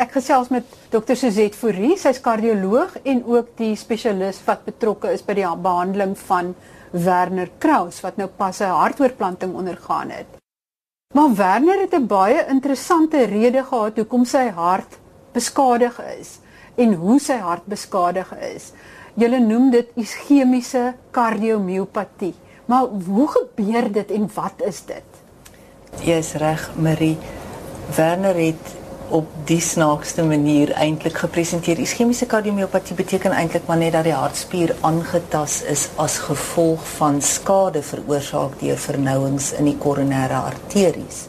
Ek gesels met Dr. Suzette Fourie, sy's kardioloog en ook die spesialis wat betrokke is by die behandeling van Werner Kraus wat nou pas 'n hartoortplanting ondergaan het. Maar Werner het 'n baie interessante rede gehad hoekom sy hart beskadig is en hoe sy hart beskadig is. Julle noem dit ischemiese kardiomiopatie. Maar hoe gebeur dit en wat is dit? Jy's reg, Marie. Werner het op die snaakste manier eintlik gepresenteer. Ischemiese kardiomiopatie beteken eintlik maar net dat die hartspier aangetast is as gevolg van skade veroorsaak deur vernouings in die koronêre arteries.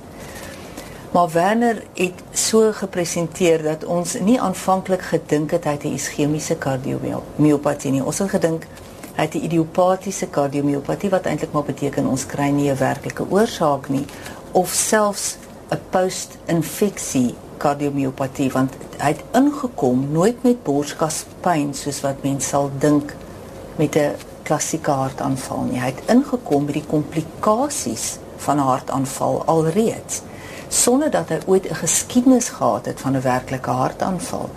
Maar Werner het so gepresenteer dat ons nie aanvanklik gedink het hy het 'n ischemiese kardiomiopatie nie. Ons het gedink hy het 'n idiopatiese kardiomiopatie wat eintlik maar beteken ons kry nie 'n werklike oorsaak nie of selfs 'n post-infeksie kardiomiopatie want hy het ingekom nooit met borskaspyn soos wat mense sal dink met 'n klassieke hartaanval nie. Hy het ingekom met die komplikasies van 'n hartaanval alreeds sonder dat hy ooit 'n geskiedenis gehad het van 'n werklike hartaanval.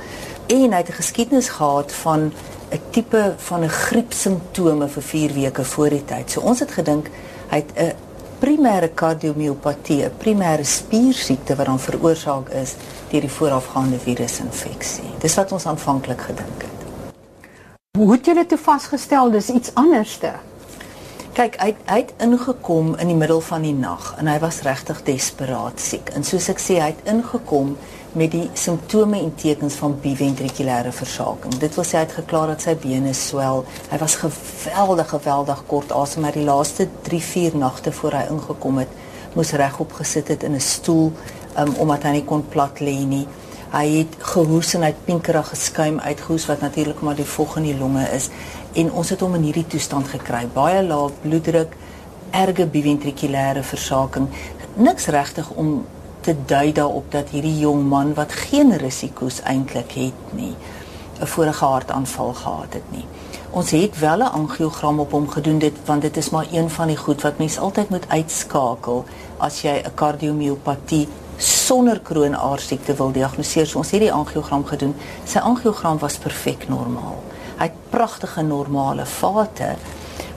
En hy het 'n geskiedenis gehad van 'n tipe van 'n griepsimptome vir 4 weke voor die tyd. So ons het gedink hy het 'n primêre kardiomiopatie, primêre spiersiekte wat dan veroorsaak is deur die voorafgaande virusinfeksie. Dis wat ons aanvanklik gedink het. Hoe het julle toe vasgestel dis iets anderste? Kyk, hy hy het ingekom in die middel van die nag en hy was regtig desperaat siek. En soos ek sê, hy het ingekom met die simptome en tekens van biventrikulêre versaking. Dit wil sê hy het geklaar dat sy bene swel. Hy was geweldig geweldig kort asem, maar die laaste 3-4 nagte voor hy ingekom het, moes regop gesit het in 'n stoel um, omdat hy nie kon plat lê nie. Hy het gehoes en hy het pinkerige skuim uitgehoes wat natuurlik maar die vog in die longe is en ons het hom in hierdie toestand gekry. Baie lae bloeddruk, erge biventrikulêre versaking. Niks regtig om te dui daarop dat hierdie jong man wat geen risiko's eintlik het nie, 'n vorige hartaanval gehad het nie. Ons het wel 'n angiogram op hom gedoen dit want dit is maar een van die goed wat mens altyd moet uitskakel as jy 'n kardiomiopatie sonder kroonaarsiekte wil diagnoseer. So ons het die angiogram gedoen. Sy angiogram was perfek normaal. Hy het pragtige normale vate,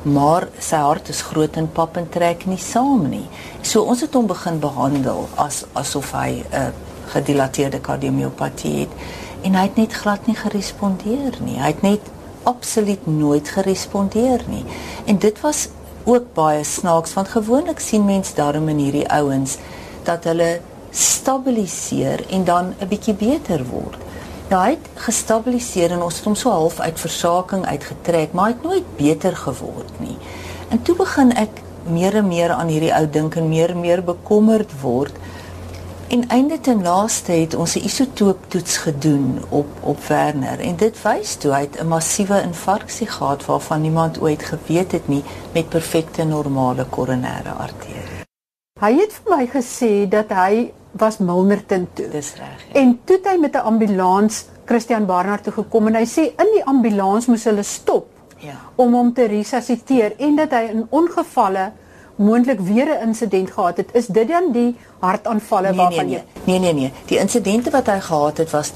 maar sy hart is groot en pap en trek nie saam nie. So ons het hom begin behandel as asof hy 'n uh, gedilateerde kardiomiopatie het en hy het net glad nie gerespondeer nie. Hy het net absoluut nooit gerespondeer nie. En dit was ook baie snaaks want gewoonlik sien mense daarom in hierdie ouens dat hulle stabiliseer en dan 'n bietjie beter word. Hy het gestabiliseer en ons het hom so half uit versaking uitgetrek, maar hy het nooit beter geword nie. En toe begin ek meer en meer aan hierdie ou dink en meer en meer bekommerd word. En einde ten laaste het ons 'n isotooptoets gedoen op op Werner en dit wys toe hy 'n massiewe infarksie gehad waarvan niemand ooit geweet het nie met perfekte normale koronêre arterie. Hy het vir my gesê dat hy was Milnerton toe. Dis reg. Ja. En toe hy met 'n ambulans Christian Barnard toe gekom en hy sê in die ambulans moes hulle stop. Ja. om hom te resusciteer en dat hy in ongevalle moontlik weer 'n insident gehad het. Is dit dan die hartaanvalle nee, waarvan nee, jy nee. nee nee nee. Die insidente wat hy gehad het was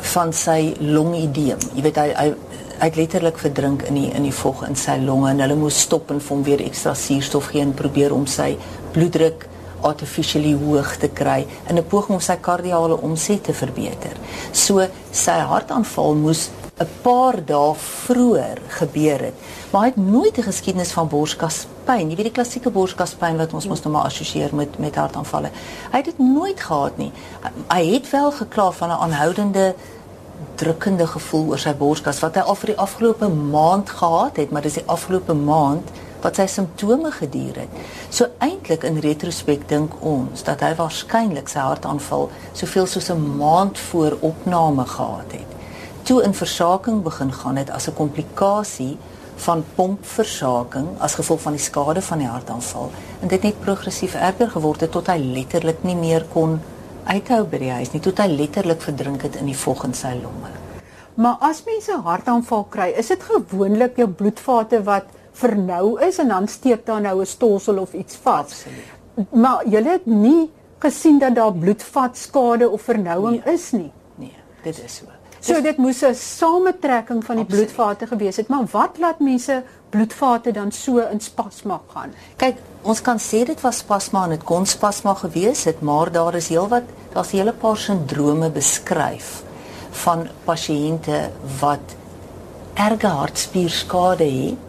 van sy longideem. Jy weet hy hy hy het letterlik verdrink in die in die vog in sy longe en hulle moes stop en vir hom weer ekstra suurstof gee en probeer om sy bloeddruk artificially hoog te kry in 'n poging om sy kardiale omset te verbeter. So sy hartaanval moes 'n paar dae vroeër gebeur het. Maar hy het nooit 'n geskiedenis van borskaspyn, jy weet die klassieke borskaspyn wat ons mos nou maar assosieer met met hartaanvalle. Hy het dit nooit gehad nie. Hy het wel gekla van 'n aanhoudende drukkende gevoel oor sy borskas wat hy al vir die afgelope maand gehad het, maar dis die afgelope maand wat sy simptome geduur het. So eintlik in retrospek dink ons dat hy waarskynlik sy hartaanval soveel soos 'n maand voor opname gehad het. Toe in versaking begin gaan het as 'n komplikasie van pompversaking as gevolg van die skade van die hartaanval en dit net progressief erger geword het tot hy letterlik nie meer kon uithou by die huis nie tot hy letterlik verdrink het in die vog in sy longe. Maar as mense hartaanval kry, is dit gewoonlik jou bloedvate wat vernou is en dan steek daar nou 'n stolsel of iets vas. Maar jy het nie gesien dat daar bloedvatskade of vernouing nee. is nie. dit is so. So dit moes 'n sametrekking van die Absoluut. bloedvate gewees het, maar wat laat mense bloedvate dan so in spasma gaan? Kyk, ons kan sê dit was spasma en dit kon spasma gewees het, maar daar is heelwat daar's 'n hele paar sindrome beskryf van pasiënte wat erge hartspierskade het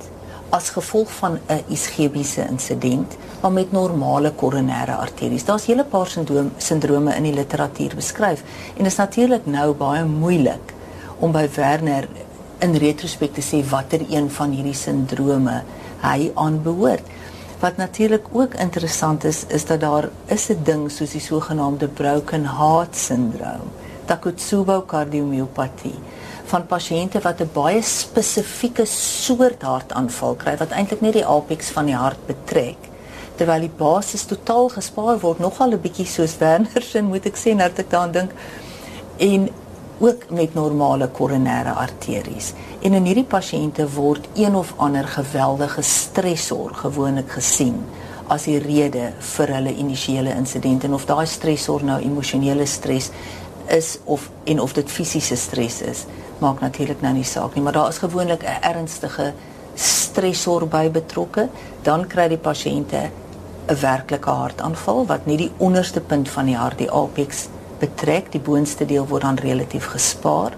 as gevolg van 'n ischemiese insident maar met normale koronêre arteries. Daar's hele paar sindroom, sindrome in die literatuur beskryf en dit is natuurlik nou baie moeilik om by Werner in retrospek te sê watter een van hierdie sindrome hy aanbehoort. Wat natuurlik ook interessant is, is dat daar is 'n ding soos die sogenaamde broken heart syndroom, Takotsubo kardiomyopatie van pasiënte wat 'n baie spesifieke soort hartaanval kry wat eintlik net die apex van die hart betrek terwyl die basis totaal gespaar word nogal 'n bietjie soos Werner se moet ek sê nou dat ek daaraan dink en ook met normale koronêre arteries. En in hierdie pasiënte word een of ander geweldige stresor gewoonlik gesien as die rede vir hulle initiële insident en of daai stresor nou emosionele stres is of en of dit fisiese stres is maak natuurlik nou nie saak nie, maar daar is gewoonlik 'n ernstige stresor by betrokke, dan kry die pasiënte 'n werklike hartaanval wat nie die onderste punt van die hart, die apex betrek, die boonste deel word dan relatief gespaar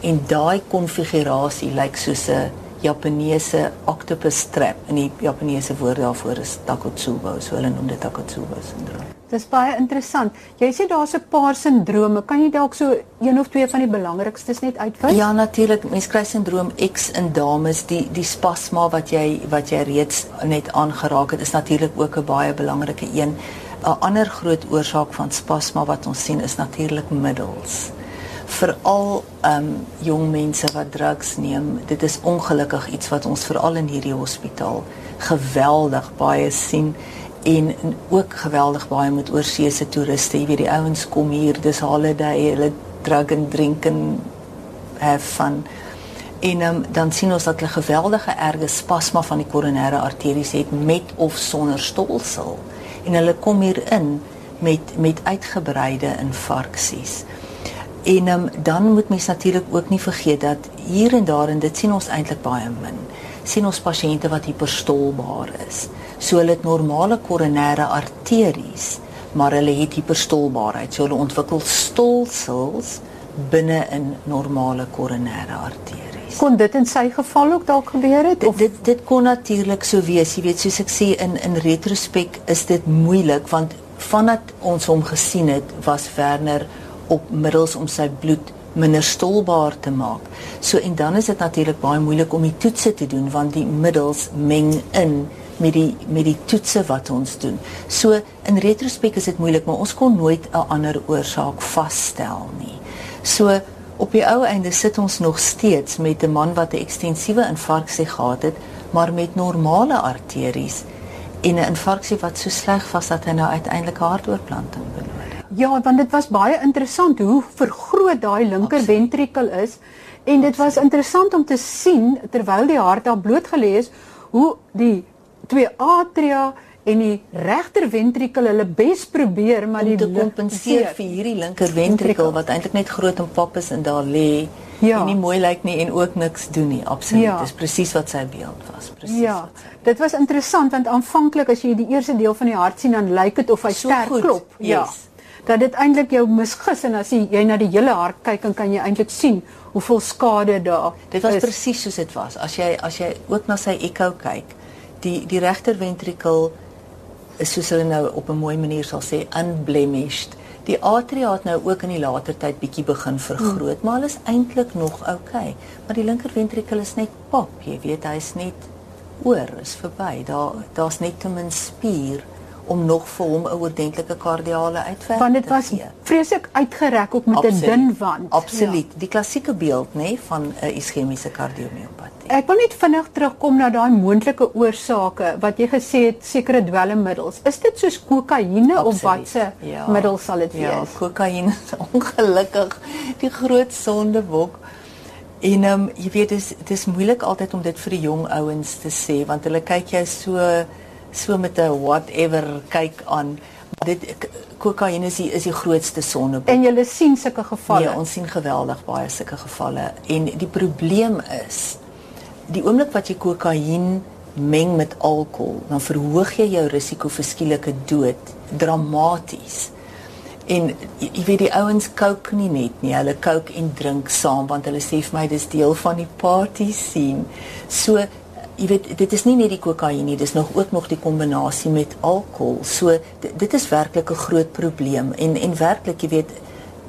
en daai konfigurasie lyk soos 'n Japaneese octopus trap en die Japaneese woord daarvoor is takotsubo, so hulle noem dit takotsubo sindroom. Dis baie interessant. Jy sê daar's 'n paar sindrome. Kan jy dalk so een of twee van die belangrikstes net uitwys? Ja, natuurlik. Mens kry sindroom X in dames, die die spasma wat jy wat jy reeds net aangeraak het, is natuurlik ook 'n baie belangrike een. 'n Ander groot oorsaak van spasma wat ons sien is natuurlik middels. Veral ehm um, jong mense wat drugs neem, dit is ongelukkig iets wat ons veral in hierdie hospitaal geweldig baie sien en ook geweldig baie met oorseese toeriste. Jy weet die ouens kom hier, dis holiday, hulle drug and drink and have fun. En um, dan sien ons dat hulle geweldige erge spasma van die koronêre arteries het met of sonder stolsel. En hulle kom hier in met met uitgebreide infarksies. En um, dan moet mens natuurlik ook nie vergeet dat hier en daar en dit sien ons eintlik baie min. Sien ons pasiënte wat hiperstolbaar is. So hulle het normale koronêre arteries, maar hulle het hiperstolbaarheid. So hulle ontwikkel stolsels binne in normale koronêre arteries. Kon dit in sy geval ook dalk gebeur het of dit dit kon natuurlik so wees. Jy weet, soos ek sê in in retrospek is dit moeilik want vandat ons hom gesien het, was Werner op middels om sy bloed minder stolbaar te maak. So en dan is dit natuurlik baie moeilik om die toetse te doen want die middels meng in met die met die toetse wat ons doen. So in retrospek is dit moeilik, maar ons kon nooit 'n ander oorsaak vasstel nie. So op die ou einde sit ons nog steeds met 'n man wat 'n ekstensiewe infarksie gehad het, maar met normale arteries en 'n infarksie wat so sleg was dat hy nou uiteindelik hartoortplanting benodig. Ja, want dit was baie interessant hoe vergroot daai linker ventrikel is. En dit was interessant om te sien terwyl die hart daar blootgelê is hoe die twee atria en die regter ventrikel hulle bes probeer maar die te kompenseer vir hierdie linker ventrikel wat eintlik net groot en pap is en daar lê ja. en nie mooi lyk nie en ook niks doen nie. Absoluut. Ja. dis presies wat sy beeld was presies ja. dit was interessant want aanvanklik as jy die eerste deel van die hart sien dan lyk dit of hy so sterk goed. klop. Yes. ja dat dit eintlik jou misgis en as jy, jy na die hele hart kyk dan kan jy eintlik sien hoeveel skade daar dit was presies soos dit was as jy as jy ook na sy ekko kyk die die regter ventrikel is soos hulle nou op 'n mooi manier sal sê unblemished. Die atria het nou ook in die later tyd bietjie begin vergroot, hmm. maar hulle is eintlik nog oukei. Okay. Maar die linker ventrikel is net pap, jy weet, hy's net oor, is verby. Daar daar's net te min spier om nog vir hom 'n ordentlike kardiale uitwerking want dit was vreeslik uitgerek op met 'n dun wand. Absoluut. Ja. die klassieke beeld nê nee, van 'n ischemiese kardiomiopatie ek wil net vinnig terugkom na daai moontlike oorsake wat jy gesê het sekere dwelmmiddels. Is dit soos kokaine of watse ja. middel sal dit ja, wees? ja kokaine is ongelukkig die groot sondebok En um, jy weet dis dis moeilik altyd om dit vir die jong ouens te sê want hulle kyk jy so so met 'n whatever kyk aan. Dit kokain is die is die grootste sonde. En jy sien sulke gevalle. Ja, ons sien geweldig baie sulke gevalle en die probleem is die oomblik wat jy kokain meng met alkohol, dan verhoog jy jou risiko vir skielike dood dramaties. En jy weet die ouens kook nie net nie, hulle kook en drink saam want hulle sê vir my dis deel van die party scene. So jy weet dit is nie net die kokain nie, dis nog ook nog die kombinasie met alkohol. So dit, is werklik 'n groot probleem en en werklik jy weet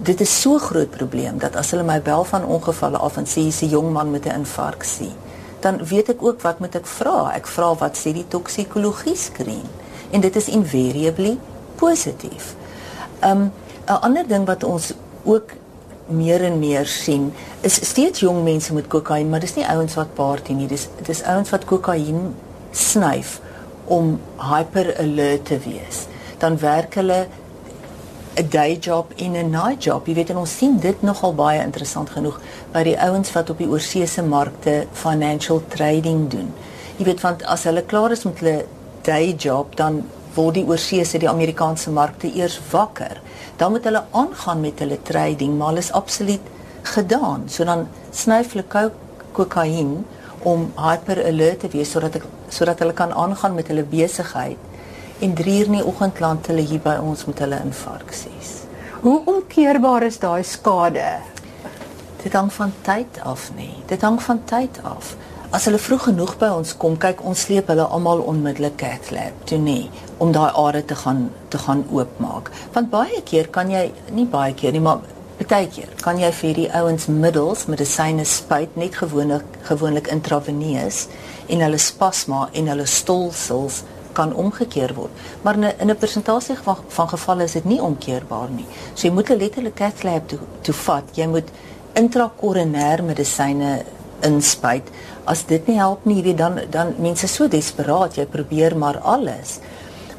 dit is so groot probleem dat as hulle my bel van ongevalle af en sê hier's 'n jong man met 'n infarksie, dan weet ek ook wat moet ek vra? Ek vra wat sê die toksikologie skreen? En dit is invariably positief. Um 'n ander ding wat ons ook meer en meer sien is steeds jong mense met kokain, maar dis nie ouens wat party nie. Dis dis ouens wat kokain snyf om hyper alert te wees. Dan werk hulle 'n day job en 'n night job. Jy weet en ons sien dit nogal baie interessant genoeg by die ouens wat op die oorseese markte financial trading doen. Jy weet want as hulle klaar is met hulle day job, dan word die oorseese die Amerikaanse markte eers wakker. Dan moet hulle aangaan met hulle trading, maar hulle is absoluut gedaan. So dan snyf hulle kokain om hyper alert te wees sodat ek sodat hulle kan aangaan met hulle besigheid. En 3 uur in die oggend land hulle hier by ons met hulle infarksies. Hoe omkeerbaar is daai skade? Dit hang van tyd af nie. Dit hang van tyd af. As hulle vroeg genoeg by ons kom, kyk ons sleep hulle almal onmiddellik cath lab toe nie om daai are te gaan te gaan oopmaak. Want baie keer kan jy nie baie keer nie, maar baie keer kan jy vir die ouens middels medisyne spuit net gewoonlik gewoonlik intraveneus en hulle spasma en hulle stolsels kan omgekeer word. Maar in 'n in 'n persentasie van, van gevalle is dit nie omkeerbaar nie. So jy moet letterlik cath lab toe toe vat. Jy moet intrakoronêr medisyne inspuit. As dit nie help nie, weet dan dan mense so desperaat, jy probeer maar alles.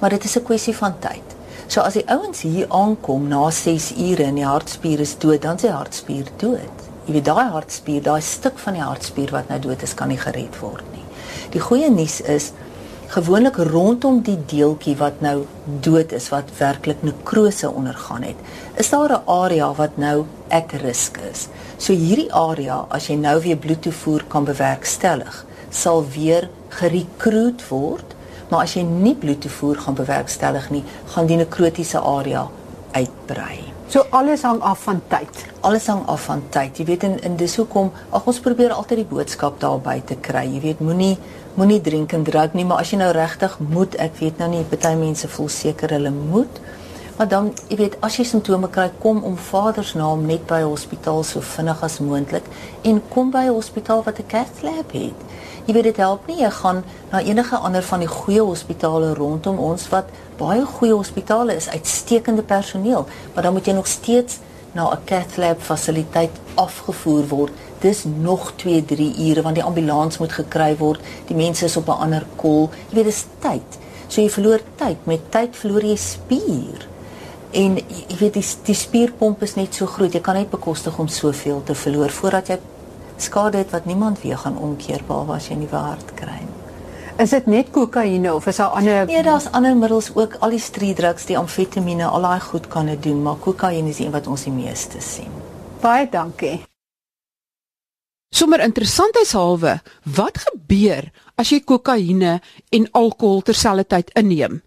Maar dit is 'n kwessie van tyd. So as die ouens hier aankom na 6 ure en die hartspier is dood, dan is die hartspier dood. Jy weet daai hartspier, daai stuk van die hartspier wat nou dood is, kan nie gered word nie. Die goeie nuus is gewoonlik rondom die deeltjie wat nou dood is wat werklik nekrose ondergaan het, is daar 'n area wat nou at risk is. So hierdie area, as jy nou weer bloedtoevoer kan bewerkstellig, sal weer gerekruut word, maar as jy nie bloedtoevoer gaan bewerkstellig nie, gaan die nekrotiese area uitbrei. So alles hang af van tyd. Alles hang af van tyd. Jy weet en, en dis hoekom ag ons probeer altyd die boodskap daar buite kry. Jy weet moenie moenie drink en druk nie, maar as jy nou regtig moet, ek weet nou nie, baie mense voel seker hulle moet. Maar dan, jy weet, as jy simptome kry, kom om Vader se naam net by hospitaal so vinnig as moontlik en kom by 'n hospitaal wat 'n cath lab het. Jy weet dit help nie jy gaan na enige ander van die goeie hospitale rondom ons wat baie goeie hospitale is, uitstekende personeel, maar dan moet jy nog steeds na 'n cath lab fasiliteit afgevoer word. Dis nog 2 3 ure want die ambulans moet gekry word. Die mense is op 'n ander kol jy weet dis tyd. So jy verloor tyd. Met tyd verloor jy spier. En jy weet die die spierpomp is net so groot. Jy kan net bekostig om soveel te verloor voordat jy skade het wat niemand weer gaan omkeer behalwe as jy nie waard kry Is dit net kokaine of is daar ander Nee, daar's ander middels ook, al die street drugs, die amfetamiene, al daai goed kan dit doen, maar kokaine is die een wat ons die meeste sien. Baie dankie. Sommer interessantheidshalwe, wat gebeur as jy kokaine en alkohol terselfdertyd inneem?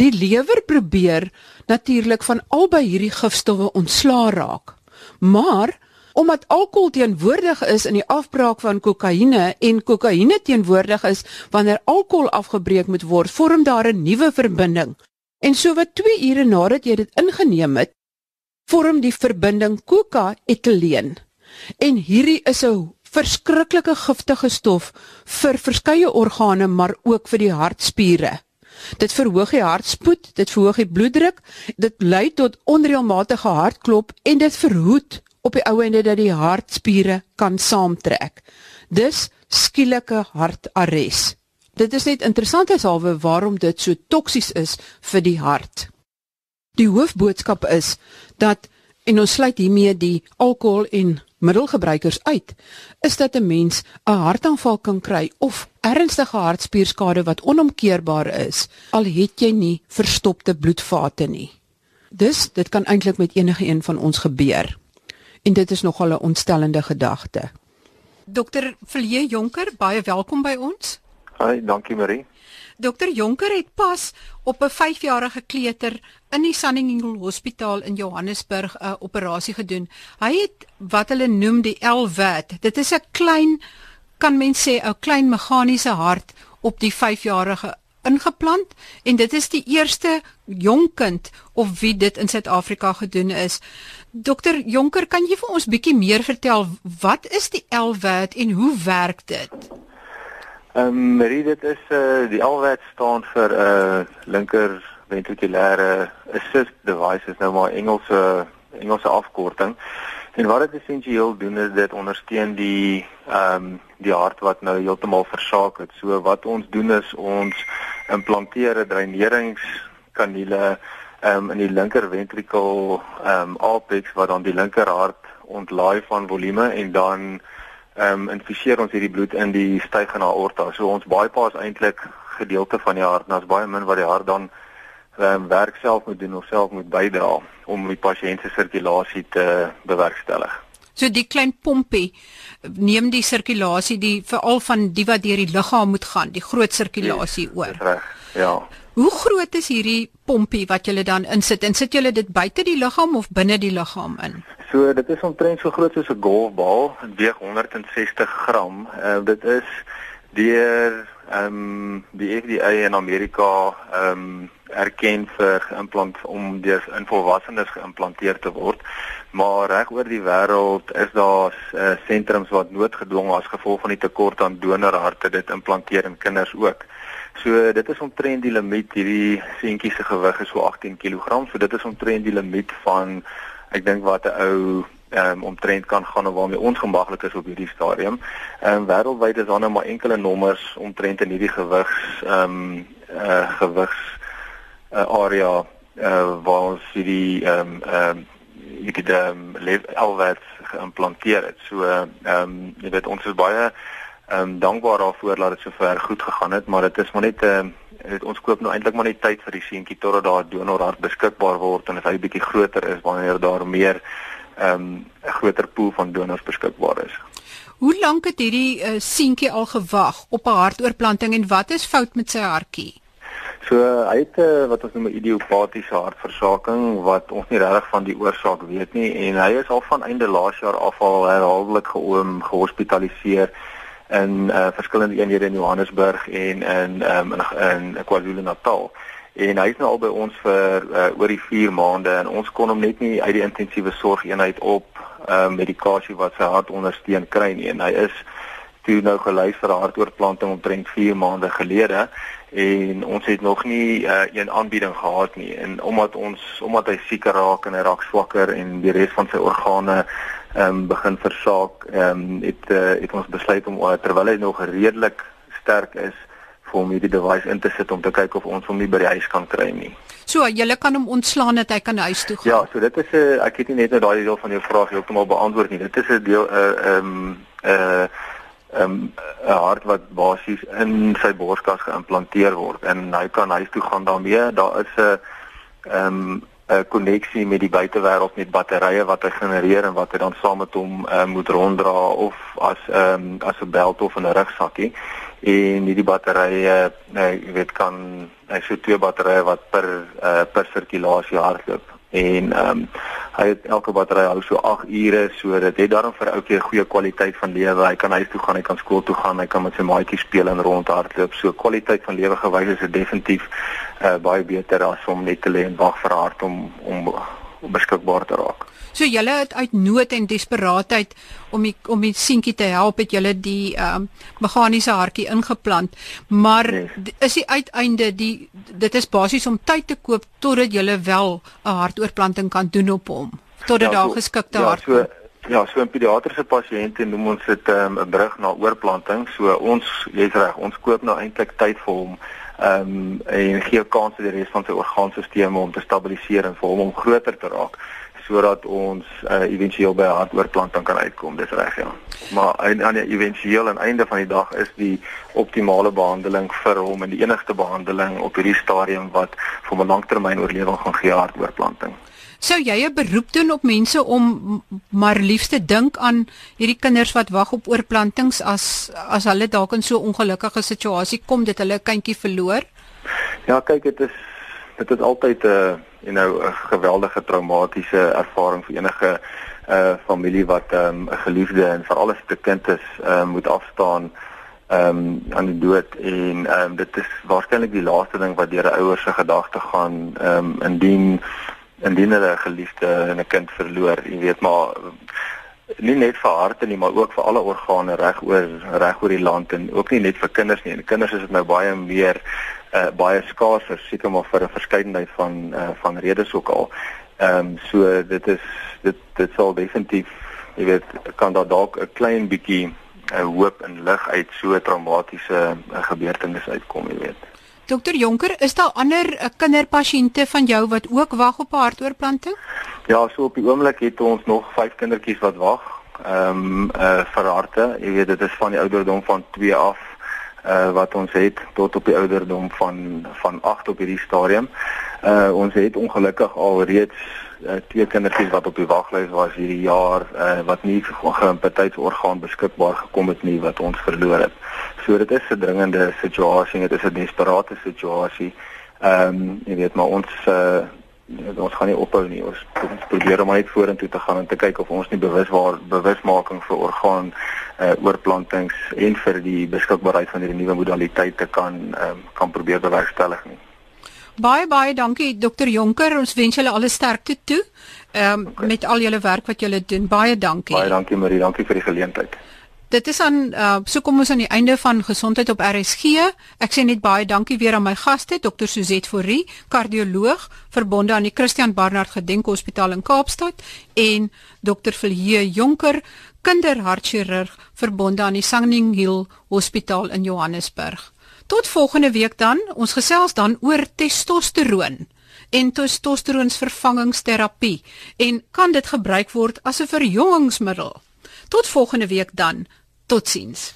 Die lewer probeer natuurlik van albei hierdie gifstowwe ontslaa raak. Maar omdat alkohol teenwoordig is in die afbraak van kokaine en kokaine teenwoordig is wanneer alkohol afgebreek moet word, vorm daar 'n nuwe verbinding. En so wat 2 ure nadat jy dit ingeneem het, vorm die verbinding coca-etileen. En hierdie is 'n verskriklike giftige stof vir verskeie organe maar ook vir die hartspiere. Dit verhoog die hartspoed, dit verhoog die bloeddruk, dit lei tot onreëlmatige hartklop en dit verhoed op die ou ende dat die hartspiere kan saamtrek. Dis skielike hartares. Dit is net interessant as alwe waarom dit so toksies is vir die hart. Die hoofboodskap is dat en ons sluit hiermee die alkohol en middelgebruikers uit, is dat 'n mens 'n hartaanval kan kry of ernstige hartspierskade wat onomkeerbaar is al het jy nie verstopte bloedvate nie. Dus dit kan eintlik met enige een van ons gebeur. En dit is nogal 'n ontstellende gedagte. Dokter Vilje Jonker, baie welkom by ons. Hi, dankie Marie. Dokter Jonker het pas op 'n 5-jarige kleuter in die Sunninghill Hospitaal in Johannesburg 'n operasie gedoen. Hy het wat hulle noem die LVAD. Dit is 'n klein kan mens sê 'n klein meganiese hart op die 5-jarige ingeplant en dit is die eerste jong kind of wie dit in Suid-Afrika gedoen is. Dokter Jonker, kan jy vir ons bietjie meer vertel wat is die LVAD en hoe werk dit? Ehm um, Marie, dit is uh die LVAD staan vir 'n uh, linker ventrikulêre assist device, is nou maar Engelse Engelse afkorting. En wat dit essensieel doen is dit ondersteun die ehm um, die hart wat nou heeltemal versaak het. So wat ons doen is ons implanteer 'n dreineringskaniele ehm um, in die linker ventrikel ehm um, apex wat dan die linker hart ontlaai van volume en dan ehm um, infuseer ons hierdie bloed in die stygende aorta. So ons bypass eintlik gedeelte van die hart. Daar's baie min wat die hart dan ehm um, werk self moet doen of self moet bydra om die pasiënt se sirkulasie te bewerkstellig. So die klein pompie neem die sirkulasie die veral van die wat deur die liggaam moet gaan, die groot sirkulasie yes, oor. Reg. Ja. Hoe groot is hierdie pompie wat jy dan insit? En sit jy dit buite die liggaam of binne die liggaam in? So dit is omtrent so groot soos 'n golfbal, weeg 160 gram. Uh, dit is deur ehm um, die FDA in Amerika ehm um, erken vir implant om deur in volwassenes geïmplanteer te word. Maar reg oor die wêreld is daar uh, sentrums wat noodgedwonge as gevolg van die tekort aan donorharte dit implanteer in kinders ook. So dit is omtrent die limiet hierdie seentjie se gewig is so 18 kg. So dit is omtrent die limiet van ek dink wat 'n ou um, omtrent kan gaan of waarmee ons gemaklik is op hierdie stadium. Ehm um, wêreldwyd is daar nou maar enkele nommers omtrent in hierdie gewigs ehm um, uh gewigs uh, area uh waar ons hierdie ehm um, ehm um, het ehm um, alwat geïmplanteer het. So ehm um, jy weet ons is baie ehm um, dankbaar daarvoor dat dit sover goed gegaan het, maar dit is maar net ehm uh, ons koop nou eintlik maar net tyd vir die seentjie totdat daar 'n donorhart beskikbaar word en as hy bietjie groter is wanneer daar meer ehm um, 'n groter pool van donors beskikbaar is. Hoe lank het hierdie uh, seentjie al gewag op 'n hartoortplanting en wat is fout met sy hartjie? So hy het uh, wat ons noem 'n idiopatiese hartversaking wat ons nie regtig van die oorsaak weet nie en hy is al van einde laas jaar af al herhaaldelik geoom gehospitaliseer in uh, verskillende eenhede in Johannesburg en in um, in, in KwaZulu-Natal. En hy is nou al by ons vir uh, oor die 4 maande en ons kon hom net nie uit die intensiewe sorgeenheid op uh, medikasie wat sy hart ondersteun kry nie. En hy is toe nou gelys vir hartoortplanting omtrent 4 maande gelede en ons het nog nie uh, een aanbieding gehad nie en omdat ons omdat hy sieker raak en hy raak swakker en die res van sy organe ehm um, begin versaak ehm um, het uh, het ons besluit om uh, terwyl hy nog redelik sterk is vir hom hierdie device in te sit om te kyk of ons hom nie by die huis kan kry nie. So, jy kan hom ontslaan dat hy kan huis toe gaan. Ja, so dit is 'n uh, ek het nie net nou daai deel van jou vraag heeltemal beantwoord nie. Dit is 'n deel 'n uh, ehm um, 'n uh, 'n um, hart wat basies in sy borskas geïmplanteer word. En hy kan huis toe gaan daarmee. Daar is 'n ehm um, 'n koneksie met die buitewêreld met batterye wat hy genereer en wat hy dan saam met hom uh, moet ronddra of as um, as 'n belt of 'n rugsakkie. En hierdie batterye uh, jy weet kan hy so twee batterye wat per uh, per sirkulasie hardloop en ehm um, hy het elke battery hou so 8 ure so dit het daarom vir ouetjie 'n goeie kwaliteit van lewe. Hy kan huis toe gaan hy kan skool toe gaan hy kan met sy maatjies speel en rondhardloop. So kwaliteit van lewe gewys is dit definitief uh, baie beter as om net te lê en wag vir om om om beskikbaar te raak So julle het uit nood en desperaatheid om die om die seentjie te help het julle die ehm um, meganiese hartjie ingeplant. Maar yes. is die uiteinde die dit is basies om tyd te koop totdat julle wel 'n hartoortplanting kan doen op hom. Totdat ja, so, daar geskikte ja, hart so, Ja, so 'n pediatriese pasiënt en noem ons dit ehm, 'n um, brug na oorplanting. So ons jy's reg, ons koop nou eintlik tyd vir hom ehm um, en gee kans vir die res van sy orgaanstelsels om te stabiliseer en vir hom om groter te raak. sodat ons uh, éventueel by 'n hartoortplanting kan uitkom. Dis reg ja. Maar aan aan die éventueel aan einde van die dag is die optimale behandeling vir hom en die enigste behandeling op hierdie stadium wat vir 'n langtermyn oorlewing gaan gee hartoortplanting. Sou jy 'n beroep doen op mense om maar liefste dink aan hierdie kinders wat wag op oorplantings as as hulle dalk in so 'n ongelukkige situasie kom dat hulle 'n kindjie verloor? Ja, kyk, dit is dit is altyd 'n uh, you know 'n geweldige traumatiese ervaring vir enige uh familie wat ehm, 'n um, geliefde en veral as dit 'n kind is, um, moet afstaan ehm um, aan die dood en ehm um, dit is waarskynlik die laaste ding wat deur 'n ouer se gedagte gaan ehm um, indien indien hulle 'n geliefde en 'n kind verloor, jy weet maar nie net vir harte nie, maar ook vir alle organe reg oor reg oor die land en ook nie net vir kinders nie. En kinders is dit nou baie meer uh, baie skaarser seker maar vir 'n verskeidenheid van uh, van redes ook al. Ehm um, so dit is dit dit sal definitief jy weet kan daar dalk 'n klein bietjie 'n hoop en lig uit so traumatiese gebeurtenisse uitkom, jy weet. Dokter Jonker, is daar ander uh, kinderpasiënte van jou wat ook wag op 'n hartoortplanting? Ja, so op die oomblik het ons nog 5 kindertjies wat wag. Ehm um, uh, vir harte, jy weet dit is van die ouderdom van 2 af uh, wat ons het tot op die ouderdom van van 8 op hierdie stadium. Uh ons het ongelukkig al reeds uh, twee kindertjies wat op die waglys was hierdie jaar uh, wat nie geïmpetitsorgaan beskikbaar gekom het nie wat ons verloor het. So dit is 'n dringende situasie, dit is 'n desperate situasie. Ehm um, jy weet maar ons uh, ons gaan nie ophou nie. Ons, ons probeer om net vorentoe te gaan en te kyk of ons nie bewus waar bewusmaking vir orgaan uh, oorplantings en vir die beskikbaarheid van hierdie nuwe modaliteite kan um, kan probeer bewerkstellig nie. Baie baie dankie Dr Jonker. Ons wens julle alle sterkte toe. Ehm um, okay. met al julle werk wat julle doen. Baie dankie. Baie dankie Marie. Dankie vir die geleentheid. Dit is aan uh, so kom ons aan die einde van gesondheid op RSG. Ek sê net baie dankie weer aan my gaste, Dr. Suzette Forrie, kardioloog verbonde aan die Christian Barnard Gedenkhospitaal in Kaapstad en Dr. Vilje Jonker, kinderhartchirurg verbonde aan die Sangning Hill Hospitaal in Johannesburg. Tot volgende week dan. Ons gesels dan oor testosteroon en testosteroonsvervangingsterapie en kan dit gebruik word as 'n verjongingsmiddel? Tot volgende week dan. Totsiens.